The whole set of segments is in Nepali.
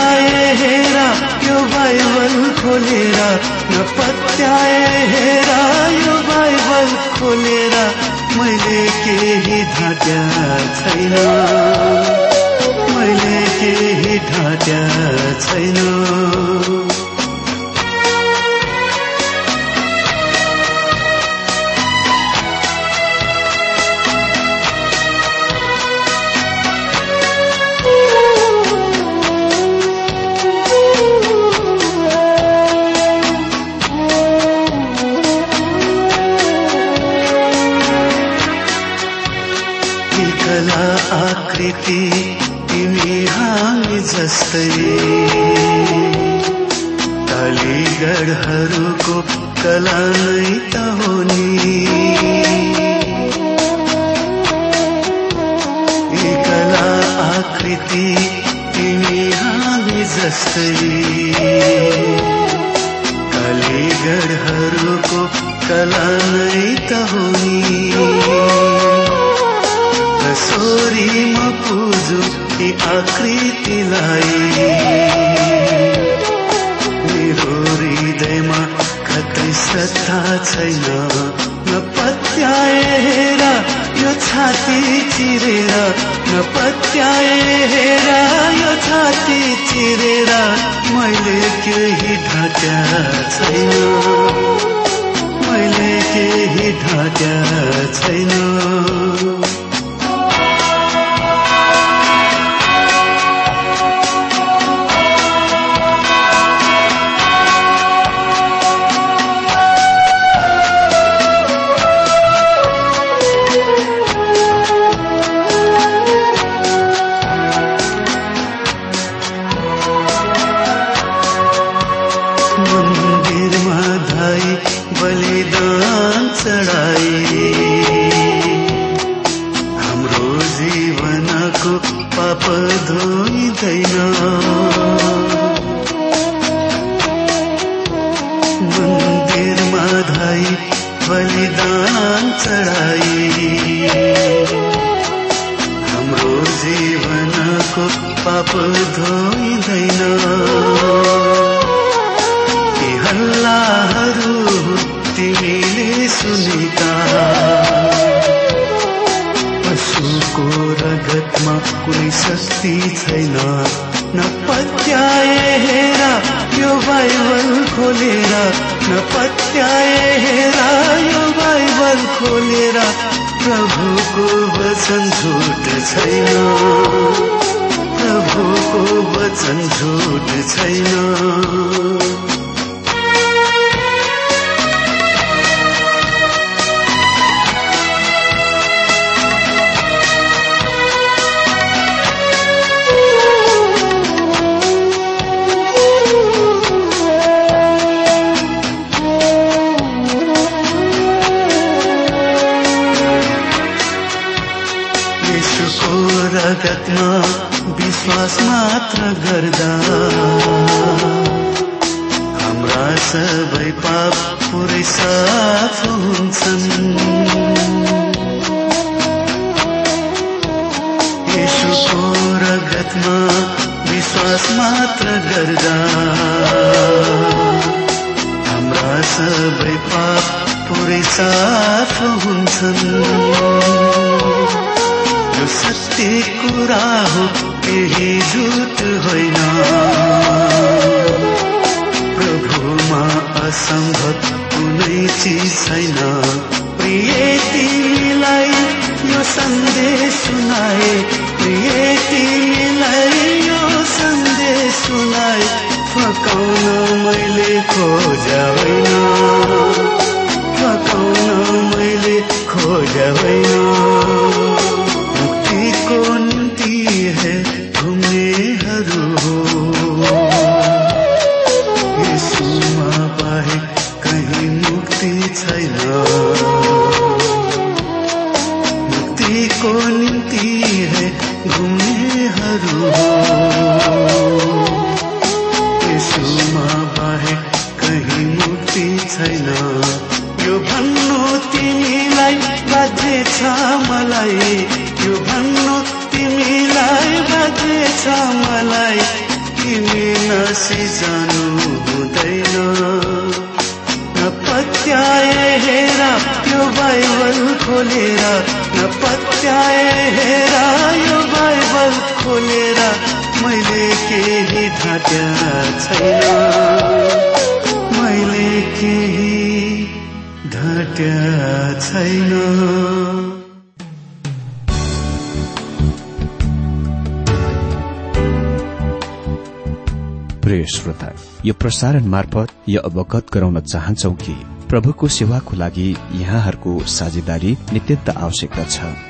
नपत्याए हेर यो बाइबल खोलेर नपत्याए हेर यो बाइबल खोलेर मैले केही ढाट्या छैन। मैले केही ढाट्या छैन। आकृति तिमी हामी जस्तै। कालीगढहरूको कला नै त हो नि। कला आकृति तिमी हामी जस्तै। कालीगढहरूको कला नै त हो नि। रसोरीमा पुजु ती आकृतिलाई। मेरो हृदयमा कतै श्रद्धा छैन। न पत्याए हेर यो छाती चिरेर। न पत्याए हेर यो छाती चिरेर मैले केही ढाट्या छैन। मैले केही ढाट्या छैन। खोलेर न पत्याए हेर यो बाइबल खोलेर प्रभुको वचन झुट छैन। प्रभुको वचन झुट छैन। विश्वास मात्र गर्दा हाम्रा सबै पाप पुरै साफ हुन्छन्। यसुको रगतमा विश्वास मात्र गर्दा हाम्रा सबै पाप पुरै साफ हुन्छन्। यो सत्य कुरा हो केही झुट होइन। प्रभुमा असम्भव कुनै चिज छैन। प्रिय तिमीलाई यो सन्देश सुनाए प्रिय तिमीलाई यो सन्देश सुनाए फकाउन मैले खोजा होइन फकाउन मैले खोज निम्ति है घुम्नेहरू यसुमा बाहेक कहीँ मुक्ति छैन। मुक्तिको है खोलेर नपत्याए हेर यो बाइबल खोलेर मैले केही ढाट्या छैन। मैले केही घट्या छैन। प्रिय श्रोता यो प्रसारण मार्फत यो अवगत गराउन चाहन्छौ कि प्रभुको सेवाको लागि यहाँहरूको साझेदारी नित्यन्त आवश्यकता छ।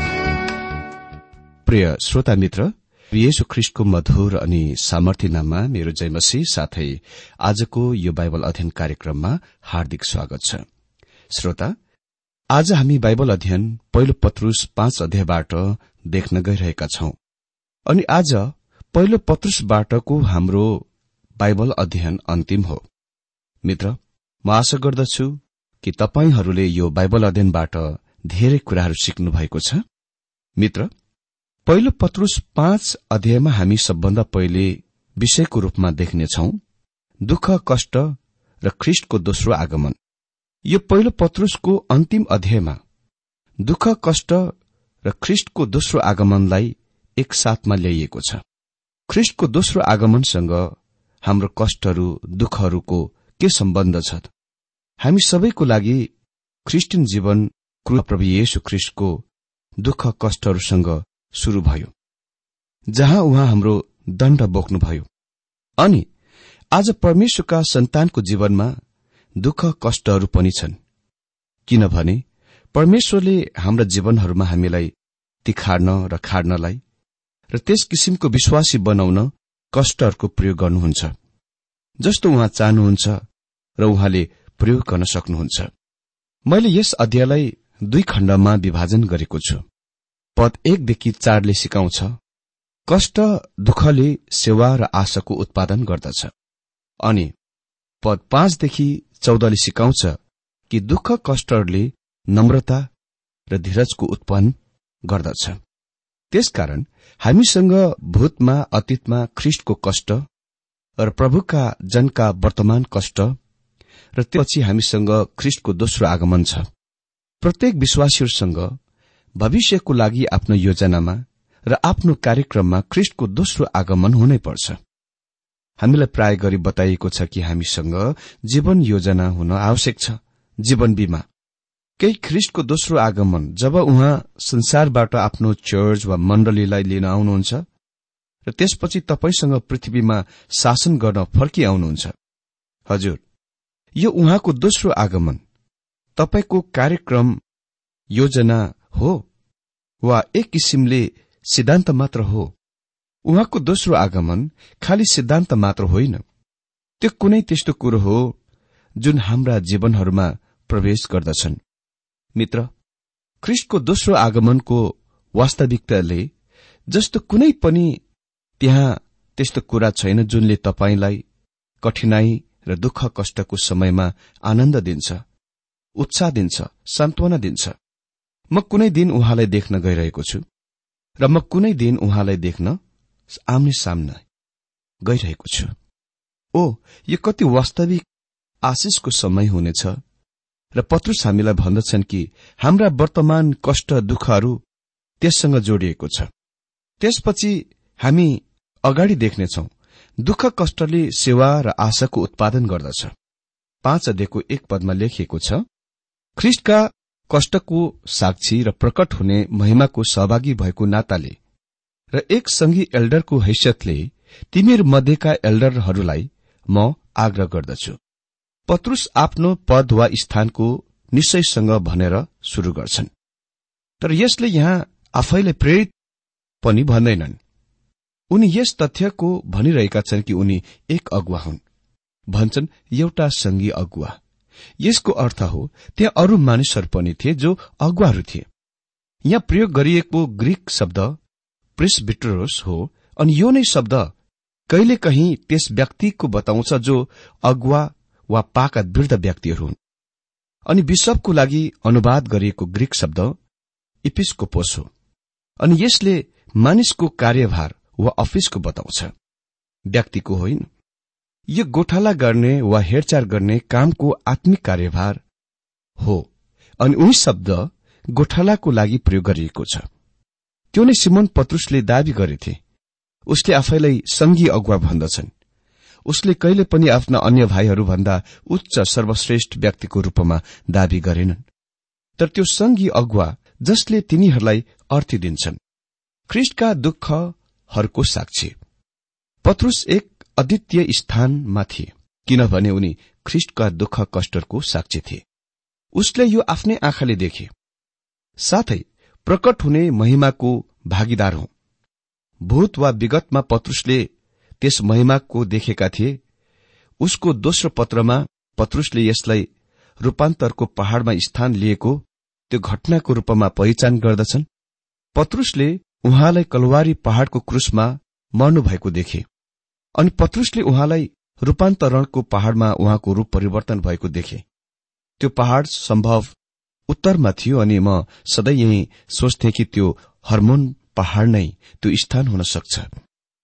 प्रिय श्रोता मित्र येशु ख्रिष्टको मधुर अनि सामर्थ्य नाममा मेरो जयमसी साथै आजको यो बाइबल अध्ययन कार्यक्रममा हार्दिक स्वागत छ। श्रोता आज हामी बाइबल अध्ययन पहिलो पत्रुस पाँच अध्यायबाट देख्न गइरहेका छौं। अनि आज पहिलो पत्रुसबाटको हाम्रो बाइबल अध्ययन अन्तिम हो। मित्र म आशा गर्दछु कि तपाईँहरूले यो बाइबल अध्ययनबाट धेरै कुराहरू सिक्नु भएको छ। मित्र पहिलो पत्रुस पाँच अध्यायमा हामी सबभन्दा पहिले विषयको रूपमा देख्नेछौ दुःख कष्ट र ख्रिष्टको दोस्रो आगमन। यो पहिलो पत्रुसको अन्तिम अध्यायमा दुःख कष्ट र ख्रिष्टको दोस्रो आगमनलाई एक साथमा ल्याइएको छ। ख्रिष्टको दोस्रो आगमनसँग हाम्रो कष्टहरू दुःखहरूको के सम्बन्ध छ हामी सबैको लागि ख्रिस्टियन जीवन प्रभु येशु ख्रिष्टको दुःख कष्टहरूसँग शुरू भयो जहाँ उहाँ हाम्रो दण्ड बोक्नुभयो अनि आज परमेश्वरका सन्तानको जीवनमा दुःख कष्टहरू पनि छन्। किनभने परमेश्वरले हाम्रा जीवनहरूमा हामीलाई तिखार्न र खाड्नलाई र त्यस किसिमको विश्वासी बनाउन कष्टहरूको प्रयोग गर्नुहुन्छ। जस्तो उहाँ चाहनुहुन्छ र उहाँले प्रयोग गर्न सक्नुहुन्छ। मैले यस अध्यायलाई दुई खण्डमा विभाजन गरेको छु। पद एकदेखि चारले सिकाउँछ। कष्ट दुःखले सेवा र आशाको उत्पादन गर्दछ। अनि पद पाँचदेखि चौधले सिकाउँछ कि दुःख कष्टहरूले नम्रता र धीरजको उत्पन्न गर्दछ। त्यसकारण हामीसँग भूतमा अतीतमा ख्रिष्टको कष्ट र प्रभुका जनका वर्तमान कष्ट र त्यसपछि हामीसँग ख्रिष्टको दोस्रो आगमन छ। प्रत्येक विश्वासीहरूसँग भविष्यको लागि आफ्नो योजनामा र आफ्नो कार्यक्रममा ख्रिष्टको दोस्रो आगमन हुनै पर्छ। हामीलाई प्राय गरी बताइएको छ कि हामीसँग जीवन योजना हुन आवश्यक छ जीवन बीमा। केही ख्रिष्टको दोस्रो आगमन जब उहाँ संसारबाट आफ्नो चर्च वा मण्डलीलाई लिन आउनुहुन्छ र त्यसपछि तपाईँसँग पृथ्वीमा शासन गर्न फर्किआउनुहुन्छ। हजुर यो उहाँको दोस्रो आगमन। तपाईँको कार्यक्रम योजना हो वा एक किसिमले सिद्धान्त मात्र हो। उहाँको दोस्रो आगमन खालि सिद्धान्त मात्र होइन। त्यो कुनै त्यस्तो कुरो हो जुन हाम्रा जीवनहरूमा प्रवेश गर्दछन्। मित्र ख्रिष्टको दोस्रो आगमनको वास्तविकताले जस्तो कुनै पनि त्यहाँ त्यस्तो कुरा छैन जुनले तपाईँलाई कठिनाई र दुःख कष्टको समयमा आनन्द दिन्छ उत्साह दिन्छ सान्त्वना दिन्छ। म कुनै दिन उहाँलाई देख्न गइरहेको छु र म कुनै दिन उहाँलाई देख्न आम्ने सामना गइरहेको छु। ओ यो कति वास्तविक आशिषको समय हुनेछ र पत्रुस हामीलाई भन्दछन् कि हाम्रा वर्तमान कष्ट दुःखहरू त्यससँग जोडिएको छ। त्यसपछि हामी अगाडि देख्नेछौ दुःख कष्टले सेवा र आशाको उत्पादन गर्दछ। पाँच अध्ययको एक पदमा लेखिएको छ ख्रिष्टका कष्टको साक्षी र प्रकट हुने महिमाको सहभागी भएको नाताले र एक संघी एल्डरको हैसियतले तिमीहरू मध्येका एल्डरहरूलाई म आग्रह गर्दछु। पत्रुस आफ्नो पद वा स्थानको निश्चयसँग भनेर शुरू गर्छन्। तर यसले यहाँ आफैले प्रेरित पनि भन्दैनन्। उनी यस तथ्यको भनिरहेका छन् कि उनी एक अगुवा हुन्। भन्छन् एउटा संघी अगुवा। यसको अर्थ हो त्यहाँ अरू मानिसहरू पनि थिए जो अगुवाहरू थिए। यहाँ प्रयोग गरिएको ग्रीक शब्द प्रिसबिट्रोस हो अनि यो नै शब्द कहिलेकही त्यस व्यक्तिको बताउँछ जो अगुवा वा पाका वृद्ध व्यक्तिहरू हुन्। अनि विश्वको लागि अनुवाद गरिएको ग्रीक शब्द इपिस्कोपोस हो अनि यसले मानिसको कार्यभार वा अफिसको बताउँछ। व्यक्तिको होइन यो गोठाला गर्ने वा हेरचाह गर्ने कामको आत्मिक कार्यभार हो अनि उही शब्द गोठालाको लागि प्रयोग गरिएको छ। त्यो नै सिमोन पत्रुसले दावी गरेथे। उसले आफैलाई संघी अगुवा भन्दछन्। उसले कहिले पनि आफ्ना अन्य भाइहरूभन्दा उच्च सर्वश्रेष्ठ व्यक्तिको रूपमा दावी गरेनन्। तर त्यो संघी अगुवा जसले तिनीहरूलाई अर्थी दिन्छन्। ख्रिष्टका दुःखहरूको साक्षी पत्रुस एक अद्वितीय स्थानमा थिए किनभने उनी ख्रिष्टका दुःख कष्टहरूको साक्षी थिए। उसले यो आफ्नै आँखाले देखे। साथै प्रकट हुने महिमाको भागीदार हो भूत वा विगतमा पत्रुसले त्यस महिमाको देखेका थिए। उसको दोस्रो पत्रमा पत्रुसले यसलाई रूपान्तरको पहाड़मा स्थान लिएको त्यो घटनाको रूपमा पहिचान गर्दछन्। पत्रुसले उहाँलाई कलवारी पहाड़को क्रुसमा मर्नुभएको देखे। अनि पत्रुसले उहाँलाई रूपान्तरणको पहाड़मा उहाँको रूप परिवर्तन भएको देखे। त्यो पहाड़ सम्भव उत्तरमा थियो अनि म सधैँ यही सोच्थे कि त्यो हर्मोन पहाड़ नै त्यो स्थान हुन सक्छ।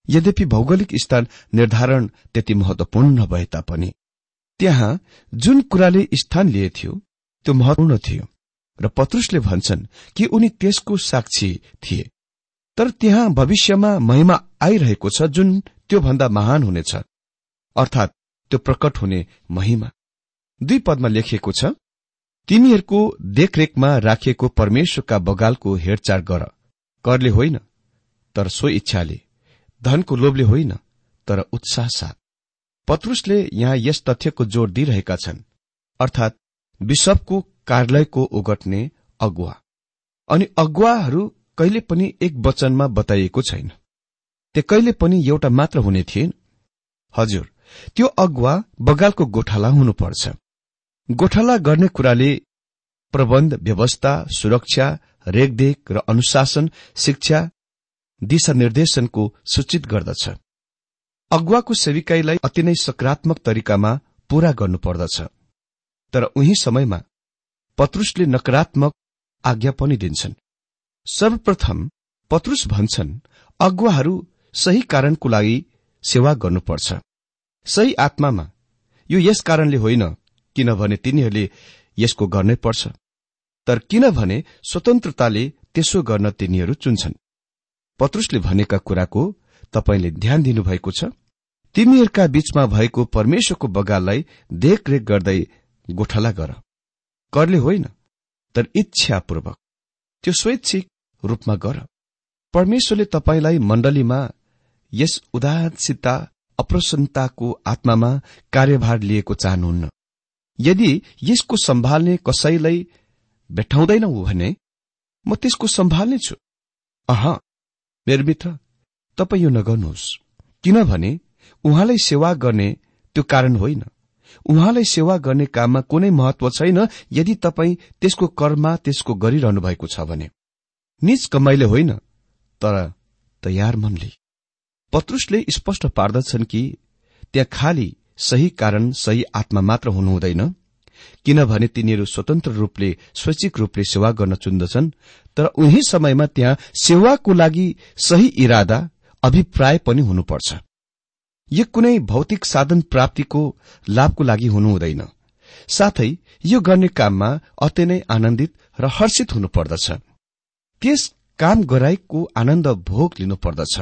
यद्यपि भौगोलिक स्थान निर्धारण त्यति महत्वपूर्ण नभए तापनि। त्यहाँ जुन कुराले स्थान लिएथ्यो त्यो महत्वपूर्ण थियो। र पत्रुसले भन्छन् कि उनी त्यसको साक्षी थिए। तर त्यहाँ भविष्यमा महिमा आइरहेको छ जुन त्योभन्दा महान हुनेछ। अर्थात त्यो प्रकट हुने महिमा। दुई पदमा लेखिएको छ तिमीहरूको देखरेखमा राखिएको परमेश्वरका बगालको हेरचाह गर। करले होइन तर सो इच्छाले। धनको लोभले होइन तर उत्साह साथ। पत्रुसले यहाँ यस तथ्यको जोड़ दिइरहेका छन्। अर्थात विश्वको कार्यालयको ओगट्ने अगुवा। अनि अगुवाहरू कहिले पनि एक वचनमा बताइएको छैन। त्यो कहिले पनि एउटा मात्र हुने थिएन। हजुर त्यो अगुवा बगालको गोठाला हुनुपर्छ। गोठाला गर्ने कुराले प्रबन्ध व्यवस्था सुरक्षा रेखदेख र अनुशासन शिक्षा दिशानिर्देशनको सूचित गर्दछ। अगुवाको सेविकाईलाई अति नै सकारात्मक तरिकामा पूरा गर्नुपर्दछ। तर उही समयमा पत्रुसले नकारात्मक आज्ञा पनि दिन्छन्। सर्वप्रथम पत्रुस भन्छन् अगुवाहरू सही कारणको लागि सेवा गर्नुपर्छ। सही आत्मामा यो यस कारणले होइन किनभने तिनीहरूले यसको गर्नै पर्छ। तर किनभने स्वतन्त्रताले त्यसो गर्न तिनीहरू चुन्छन्। पत्रुसले भनेका कुराको तपाईँले ध्यान दिनुभएको छ। तिमीहरूका बीचमा भएको परमेश्वरको बगाललाई देखरेख गर्दै गोठला गर। करले होइन तर इच्छापूर्वक। त्यो स्वैच्छिक रूपमा गर। परमेश्वरले तपाईँलाई मण्डलीमा यस उदासीनता अप्रसन्नताको आत्मामा कार्यभार लिएको चाहनुहुन्न। यदि यसको सम्हाल्ने कसैलाई भेटाउँदैनौ भने म त्यसको सम्हाल्ने छु। अह मेरो मित्र तपाईँ यो नगर्नुहोस्। किनभने उहाँलाई सेवा गर्ने त्यो कारण होइन। उहाँलाई सेवा गर्ने काममा कुनै महत्व छैन यदि तपाईँ त्यसको कर्ममा त्यसको गरिरहनु भएको छ भने। निज कमाइले होइन तर तयार मनले। पत्रुसले स्पष्ट पार्दछन् कि त्यहाँ खाली सही कारण सही आत्मा मात्र हुनुहुँदैन किनभने तिनीहरू स्वतन्त्र रूपले स्वैच्छिक रूपले सेवा गर्न चुन्दछन् तर उही समयमा त्यहाँ सेवाको लागि सही इरादा अभिप्राय पनि हुनुपर्छ। यो कुनै भौतिक साधन प्राप्तिको लाभको लागि हुनु हुँदैन साथै यो गर्ने काममा अति नै आनन्दित र हर्षित हुनुपर्दछ। त्यस काम गराइको आनन्द भोग लिनुपर्दछ।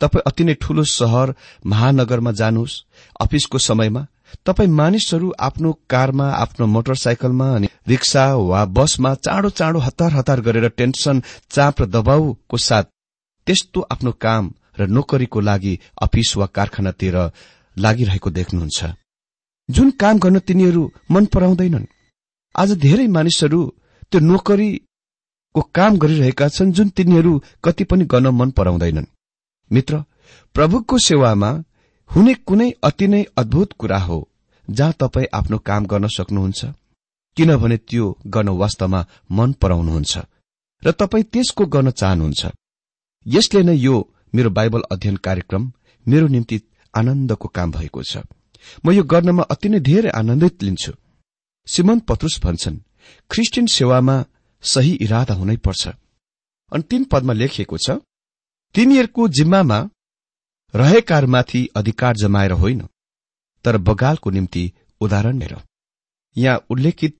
तपाईँ अति नै ठूलो सहर महानगरमा जानुहोस् अफिसको समयमा। तपाईँ मानिसहरू आफ्नो कारमा आफ्नो मोटरसाइकलमा अनि रिक्सा वा बसमा चाँडो चाँडो हतार हतार गरेर टेन्सन चाप र दबाउको साथ त्यस्तो आफ्नो काम र नोकरीको लागि अफिस वा कारखानातिर लागिरहेको देख्नुहुन्छ। जुन काम गर्न तिनीहरू मन पराउँदैनन्। आज धेरै मानिसहरू त्यो नोकरीको काम गरिरहेका छन् जुन तिनीहरू कति पनि गर्न मन पराउँदैनन्। मित्र प्रभुको सेवामा हुने कुनै अति नै अद्भुत कुरा हो जहाँ तपाईँ आफ्नो काम गर्न सक्नुहुन्छ किनभने त्यो गर्न वास्तवमा मन पराउनुहुन्छ र तपाईँ त्यसको गर्न चाहनुहुन्छ। यसले नै यो मेरो बाइबल अध्ययन कार्यक्रम मेरो निम्ति आनन्दको काम भएको छ। म यो गर्नमा अति नै धेरै आनन्दित लिन्छु। सिमन पत्रुस भन्छन् ख्रिस्टियन सेवामा सही इरादा हुनै पर्छ। अनि तीन पदमा लेखिएको छ तिनीहरूको जिम्मामा रहेकाहरूमाथि अधिकार जमाएर होइन तर बगालको निम्ति उदाहरण हेर। यहाँ उल्लेखित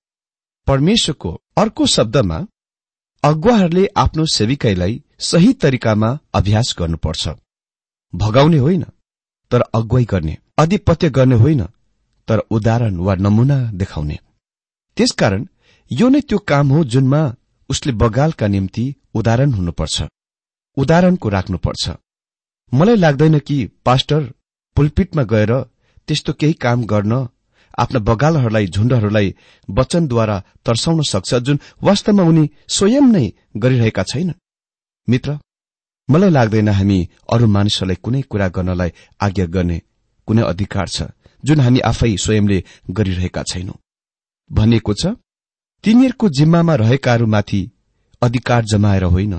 परमेश्वरको अर्को शब्दमा अगुवाहरूले आफ्नो सेविकाईलाई सही तरिकामा अभ्यास गर्नुपर्छ। भगाउने होइन तर अगुवाई गर्ने अधिपत्य गर्ने होइन तर उदाहरण वा नमूना देखाउने। त्यसकारण यो नै त्यो काम हो जुनमा उसले बगालका निम्ति उदाहरण हुनुपर्छ। उदाहरणको राख्नुपर्छ। मलाई लाग्दैन कि पास्टर पुलपिटमा गएर त्यस्तो केही काम गर्न आफ्ना बगालहरूलाई झुण्डहरूलाई वचनद्वारा तर्साउन सक्छ जुन वास्तवमा उनी स्वयं नै गरिरहेका छैन। मित्र मलाई लाग्दैन हामी अरू मानिसहरूलाई कुनै कुरा गर्नलाई आज्ञा गर्ने कुनै अधिकार छ जुन हामी आफै स्वयंले गरिरहेका छैनौं। भनिएको छ तिनीहरूको जिम्मामा रहेकाहरूमाथि अधिकार जमाएर होइन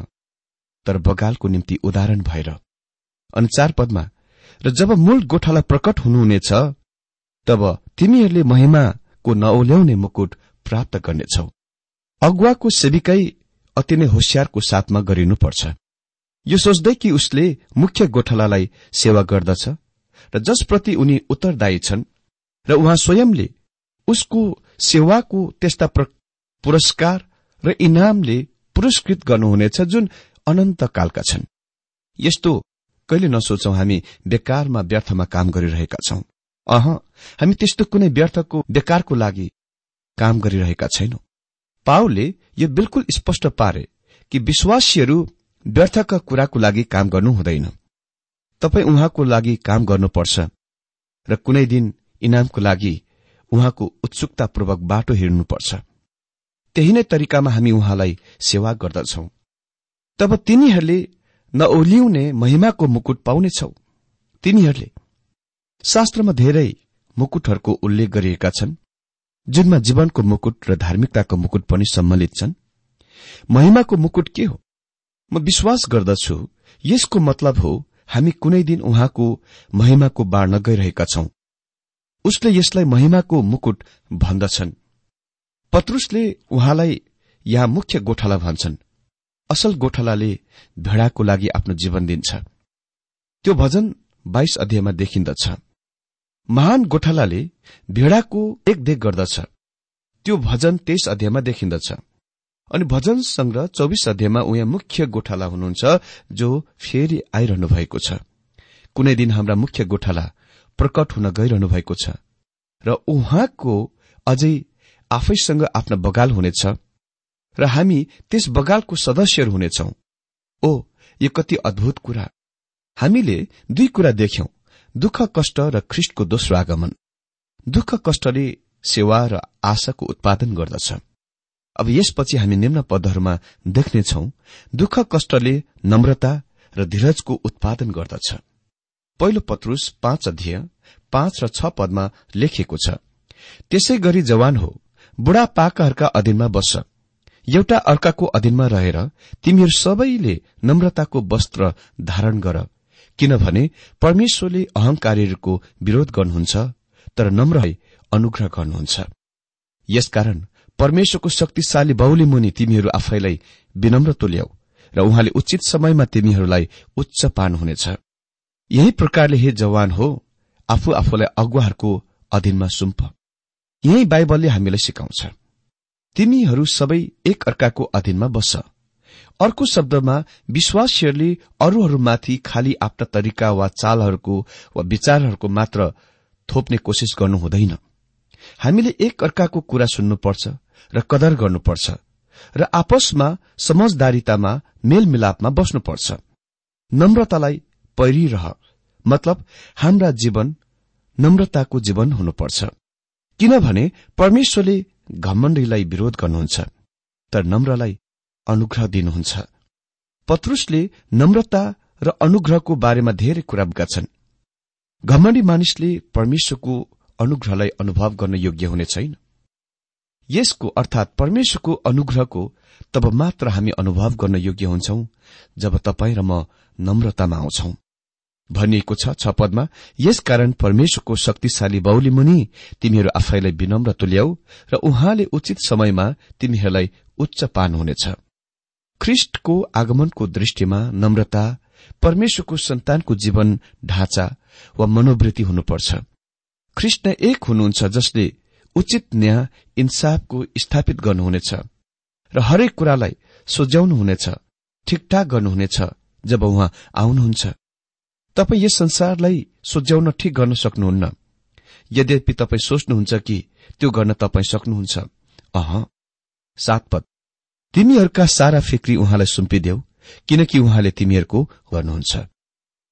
तर बगालको निम्ति उदाहरण भएर। अनि चार पदमा र जब मूल गोठाला प्रकट हुनुहुनेछ तब तिमीहरूले महिमाको नओल्याउने मुकुट प्राप्त गर्नेछौ। अगुवाको सेविकै अति नै होसियारको साथमा गरिनुपर्छ। यो सोच्दै कि उसले मुख्य गोठालालाई सेवा गर्दछ र जसप्रति उनी उत्तरदायी छन् र उहाँ स्वयंले उसको सेवाको त्यस्ता पुरस्कार र इनामले पुरस्कृत गर्नुहुनेछ जुन अनन्तकालका छन्। यस्तो कहिले नसोचौं हामी बेकारमा व्यर्थमा काम गरिरहेका छौं। अह हामी त्यस्तो कुनै व्यर्थको बेकारको लागि काम गरिरहेका छैनौं। पाओले यो बिल्कुल स्पष्ट पारे कि विश्वासीहरू व्यर्थका कुराको लागि काम गर्नु हुँदैन। तपाई उहाँको लागि काम गर्नुपर्छ र कुनै दिन इनामको लागि उहाँको उत्सुकतापूर्वक बाटो हिँड्नुपर्छ त्यही नै तरिकामा हामी उहाँलाई सेवा गर्दछौ। तब तिनीहरूले नओलिउने महिमाको मुकुट पाउनेछौ। तिनीहरूले शास्त्रमा धेरै मुकुटहरूको उल्लेख गरिएका छन् जुनमा जीवनको मुकुट र धार्मिकताको मुकुट पनि सम्मिलित छन्। महिमाको मुकुट के हो? म विश्वास गर्दछु यसको मतलब हो हामी कुनै दिन उहाँको महिमाको बाँड्न गइरहेका छौं। उसले यसलाई महिमाको मुकुट भन्दछन्। पत्रुसले उहाँलाई यहाँ मुख्य गोठाला भन्छन्। असल गोठालाले भेडाको लागि आफ्नो जीवन दिन्छ। त्यो भजन बाइस अध्यायमा देखिन्दछ। महान गोठालाले भेडाको देखदेख गर्दछ। त्यो भजन तेइस अध्यायमा देखिन्दछ। अनि भजन संग्रह चौबिस अध्यायमा उहाँ मुख्य गोठाला हुनुहुन्छ जो फेरि आइरहनु भएको छ। कुनै दिन हाम्रा मुख्य गोठाला प्रकट हुन गइरहनु भएको छ। र उहाँको अझै आफैसँग आफ्ना बगाल हुनेछ र हामी त्यस बगालको सदस्यहरू हुनेछौ। ओ यो कति अद्भुत कुरा। हामीले दुई कुरा देख्यौं दुःख कष्ट र ख्रिष्टको दोस्रो आगमन दुःख कष्टले सेवा र आशाको उत्पादन गर्दछ। अब यसपछि हामी निम्न पदहरूमा देख्नेछौ दुःख कष्टले नम्रता र धीरजको उत्पादन गर्दछ। पहिलो पत्रुस पाँच अध्यय पाँच र छ पदमा लेखिएको छ त्यसै गरी जवान हो बुढापाकाहरूका अधीनमा बस्छ। एउटा अर्काको अधीनमा रहेर तिमीहरू सबैले नम्रताको वस्त्र धारण गर। किनभने परमेश्वरले अहंकारीहरूको विरोध गर्नुहुन्छ तर नम्र अनुग्रह गर्नुहुन्छ। यसकारण परमेश्वरको शक्तिशाली बाहुली मुनि तिमीहरू आफैलाई विनम्र तुल्याऊ र उहाँले उचित समयमा तिमीहरूलाई उच्च पार्नुहुनेछ यही प्रकारले हे जवान हो आफू आफूलाई अगुवाहरूको अधीनमा सुम्प। यही बाइबलले हामीलाई सिकाउँछ। तिमीहरू सबै एक अर्काको अधीनमा बस्छ अर्को शब्दमा विश्वासीहरूले अरूहरूमाथि खालि आफ्ना तरिका वा चालहरूको वा विचारहरूको मात्र थोप्ने कोसिस गर्नु हुँदैन। हामीले एक अर्काको कुरा सुन्नुपर्छ र कदर गर्नुपर्छ र आपसमा समझदारीतामा मेलमिलापमा बस्नुपर्छ। नम्रतालाई पहिरिरह। मतलब हाम्रा जीवन नम्रताको जीवन हुनुपर्छ। किनभने परमेश्वरले घमण्डीलाई विरोध गर्नुहुन्छ तर नम्रलाई अनुग्रह दिनुहुन्छ। पत्रुसले नम्रता र अनुग्रहको बारेमा धेरै कुरा छन् घमण्डी मानिसले परमेश्वरको अनुग्रहलाई अनुभव गर्न योग्य हुने छैन। यसको अर्थात परमेश्वरको अनुग्रहको तब मात्र हामी अनुभव गर्न योग्य हुन्छौ जब तपाईँ र म नम्रतामा आउँछौ। भनिएको छ छ पदमा यसकारण परमेश्वरको शक्तिशाली बाहुली मुनि तिमीहरू आफैलाई विनम्र तुल्याऊ र उहाँले उचित समयमा तिमीहरूलाई उच्च पार्नुहुनेछ ख्रिष्टको आगमनको दृष्टिमा नम्रता परमेश्वरको सन्तानको जीवन ढाँचा वा मनोवृत्ति हुनुपर्छ। ख्रिष्ट एक हुनुहुन्छ जसले उचित न्याय इन्साफको स्थापित गर्नुहुनेछ र हरेक कुरालाई सोझ्याउनुहुनेछ ठिकठाक गर्नुहुनेछ जब उहाँ आउनुहुन्छ। तपाईँ यस संसारलाई सोझ्याउन ठिक गर्न सक्नुहुन्न। यद्यपि तपाईँ सोच्नुहुन्छ कि त्यो गर्न तपाईँ सक्नुहुन्छ। अह सातपद तिमीहरूका सारा फिक्री उहाँलाई सुम्पिदेऊ किनकि उहाँले तिमीहरूको गर्नुहुन्छ।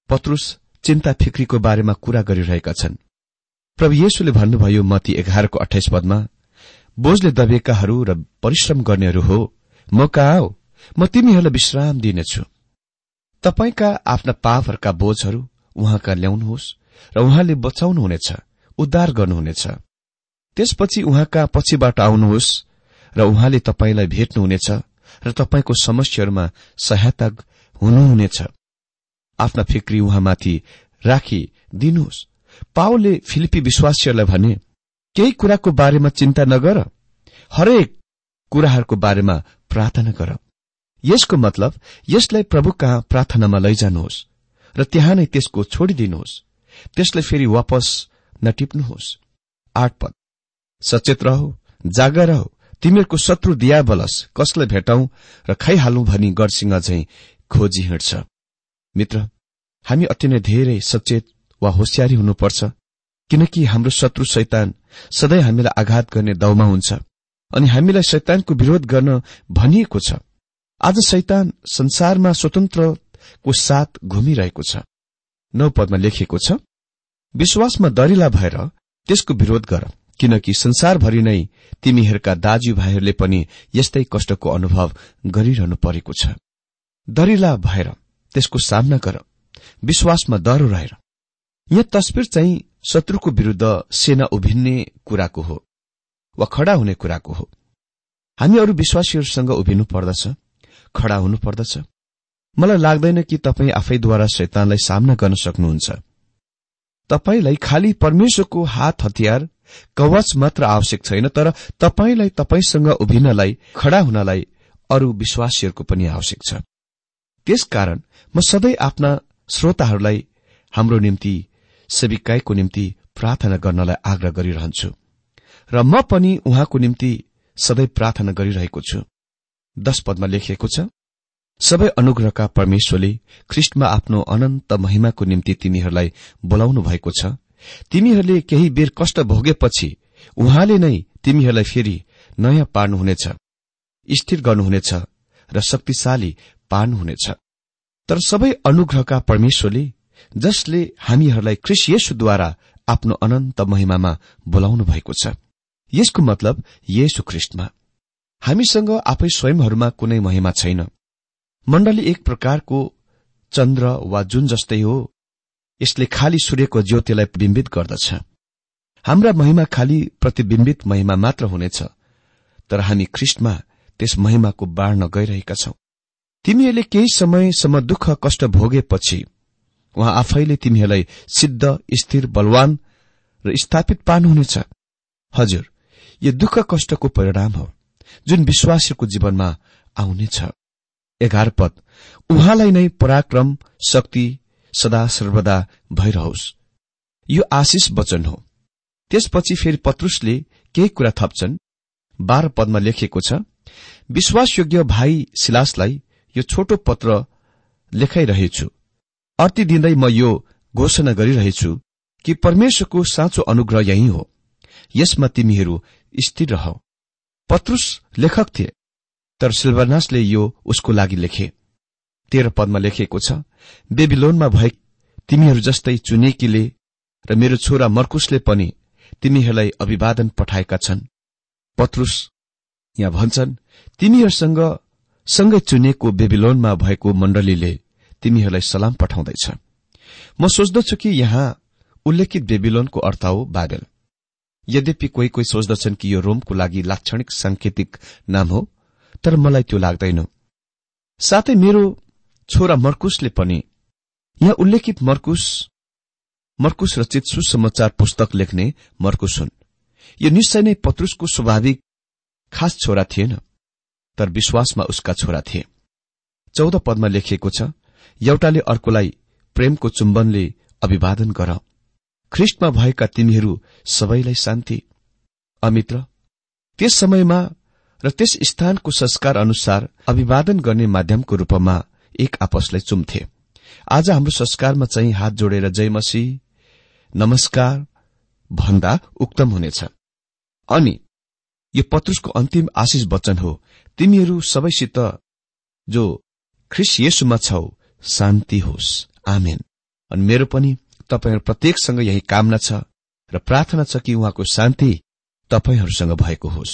पत्रुस चिन्ता फिक्रीको बारेमा कुरा गरिरहेका छन्। प्रभु येशुले भन्नुभयो मती एघारको अठाइस पदमा बोझले दबिएकाहरू र परिश्रम गर्नेहरू हो। म कहाँ म तिमीहरूलाई विश्राम दिनेछु। तपाईँका आफ्ना पापहरूका बोझहरू उहाँका ल्याउनुहोस् र उहाँले बचाउनुहुनेछ उद्धार गर्नुहुनेछ। त्यसपछि उहाँका पछिबाट आउनुहोस् र उहाँले तपाईँलाई भेट्नुहुनेछ र तपाईँको समस्याहरूमा सहायता हुनुहुनेछ। आफ्ना फिक्री उहाँमाथि राखी दिनुहोस्। पाओले फिलिपी विश्वासीहरूलाई भने केही कुराको बारेमा चिन्ता नगर। हरेक कुराहरूको बारेमा प्रार्थना गर। यसको मतलब यसलाई प्रभु कहाँ प्रार्थनामा लैजानुहोस् र त्यहाँ नै त्यसको छोडिदिनुहोस्। त्यसलाई फेरि वापस नटिप्नुहोस्। आठ पद। सचेत रहो जागर रहो। तिमीहरूको शत्रु दिया बलस कसलाई भेटौं र खाइहालौं भनी गढसिंह झै खोजी हिँड्छ। मित्र हामी अति नै धेरै सचेत वा होसियारी हुनुपर्छ किनकि हाम्रो शत्रु शैतान सधैँ हामीलाई आघात गर्ने दाउमा हुन्छ अनि हामीलाई शैतानको विरोध गर्न भनिएको छ। आज शैतान संसारमा स्वतन्त्रको साथ घुमिरहेको छ। नौ पदमा लेखिएको छ विश्वासमा दरिला भएर त्यसको विरोध गर किनकि संसारभरि नै तिमीहरूका दाजुभाइहरूले पनि यस्तै कष्टको अनुभव गरिरहनु परेको छ। दरिला भएर त्यसको सामना गर विश्वासमा डरो रहेर। यहाँ तस्विर चाहिँ शत्रुको विरूद्ध सेना उभिन्ने कुराको हो वा खड़ा हुने कुराको हो। हामी अरू विश्वासीहरूसँग उभिनु पर्दछ। खड़ा हुनु पर्दछ मलाई लाग्दैन कि तपाईँ आफैद्वारा शैतानलाई सामना गर्न सक्नुहुन्छ। तपाईँलाई खालि परमेश्वरको हात हतियार कवच मात्र आवश्यक छैन तर तपाईँलाई तपाईँसँग उभिनलाई खड़ा हुनलाई अरू विश्वासीहरूको पनि आवश्यक छ। त्यसकारण म सधैँ आफ्ना श्रोताहरूलाई हाम्रो निम्ति सेविकाईको निम्ति प्रार्थना गर्नलाई आग्रह गरिरहन्छु। र म पनि उहाँको निम्ति सधैँ प्रार्थना गरिरहेको छु। दश पदमा लेखिएको छ सबै अनुग्रहका परमेश्वरले ख्रिष्टमा आफ्नो अनन्त महिमाको निम्ति तिमीहरूलाई बोलाउनु भएको छ। तिमीहरूले केही बेर कष्ट भोगेपछि उहाँले नै तिमीहरूलाई फेरि नयाँ पार्नुहुनेछ स्थिर गर्नुहुनेछ र शक्तिशाली पार्नुहुनेछ। तर सबै अनुग्रहका परमेश्वरले जसले हामीहरूलाई येशुद्वारा आफ्नो अनन्त महिमामा बोलाउनु भएको छ यसको मतलब येशु ख्रिस्टमा। हामीसँग आफै स्वयंहरूमा कुनै महिमा छैन। मण्डली एक प्रकारको चन्द्र वा जुन जस्तै हो यसले खाली सूर्यको ज्योतिलाई बिम्बित गर्दछ। हाम्रा महिमा खाली प्रतिबिम्बित महिमा मात्र हुनेछ तर हामी ख्रिस्टमा त्यस महिमाको बाँड्न गइरहेका छौं। तिमीहरूले केही समयसम्म दुःख कष्ट भोगेपछि उहाँ आफैले तिमीहरूलाई सिद्ध स्थिर बलवान र स्थापित पार्नुहुनेछ। हजुर यो दुःख कष्टको परिणाम हो। जुन विश्वासीको जीवनमा आउनेछ। एघार पद उहाँलाई नै पराक्रम शक्ति सदा सर्वदा भइरहोस्। यो आशिष वचन हो। त्यसपछि फेरि पत्रुसले केही कुरा थप्छन्। बाह्र पदमा लेखिएको छ विश्वासयोग्य भाइ सिलासलाई यो छोटो पत्र लेखाइरहेछु। अर्ती दिँदै म यो घोषणा गरिरहेछु कि परमेश्वरको साँचो अनुग्रह यही हो। यसमा तिमीहरू स्थिर रह। पत्रुस लेखक थिए तर सिल्भरनासले यो उसको लागि लेखे। तेह्र पदमा लेखिएको छ बेबिलोनमा भए तिमीहरू जस्तै चुनेकीले र मेरो छोरा मर्कुसले पनि तिमीहरूलाई अभिवादन पठाएका छन्। पत्रुस यहाँ भन्छन् तिमीहरूसँग सँगै चुनेको बेबिलोनमा भएको मण्डलीले तिमीहरूलाई सलाम पठाउँदैछ। म सोच्दछु कि यहाँ उल्लेखित बेबिलोनको अर्थ हो बाबेल यद्यपि कोही कोही सोच्दछन् कि यो रोमको लागि लाक्षणिक सांकेतिक नाम हो तर मलाई त्यो लाग्दैन। साथै मेरो छोरा मर्कुसले पनि यहाँ उल्लेखित मर्कुस मर्कुस रचित सुसमाचार पुस्तक लेख्ने मर्कुस हुन्। यो निश्चय नै पत्रुसको स्वाभाविक खास छोरा थिएन तर विश्वासमा उसका छोरा थिए। चौध पदमा लेखिएको छ एउटाले अर्कोलाई प्रेमको चुम्बनले अभिवादन गर ख्रिष्टमा भएका तिमीहरू सबैलाई शान्ति। अमित्र त्यस समयमा र त्यस स्थानको संस्कार अनुसार अभिवादन गर्ने माध्यमको रूपमा एक आपसलाई चुम्थे। आज हाम्रो संस्कारमा चाहिँ हात जोडेर जयमसी नमस्कार भन्दा उक्तम हुनेछ। अनि यो पत्रुसको अन्तिम आशिष वचन हो तिमीहरू सबैसित जो ख्रिस येसुमा छौ शान्ति होस्। आमेन। अनि मेरो पनि तपाईँहरू प्रत्येकसँग यही कामना छ र प्रार्थना छ कि उहाँको शान्ति तपाईँहरूसँग भएको होस्।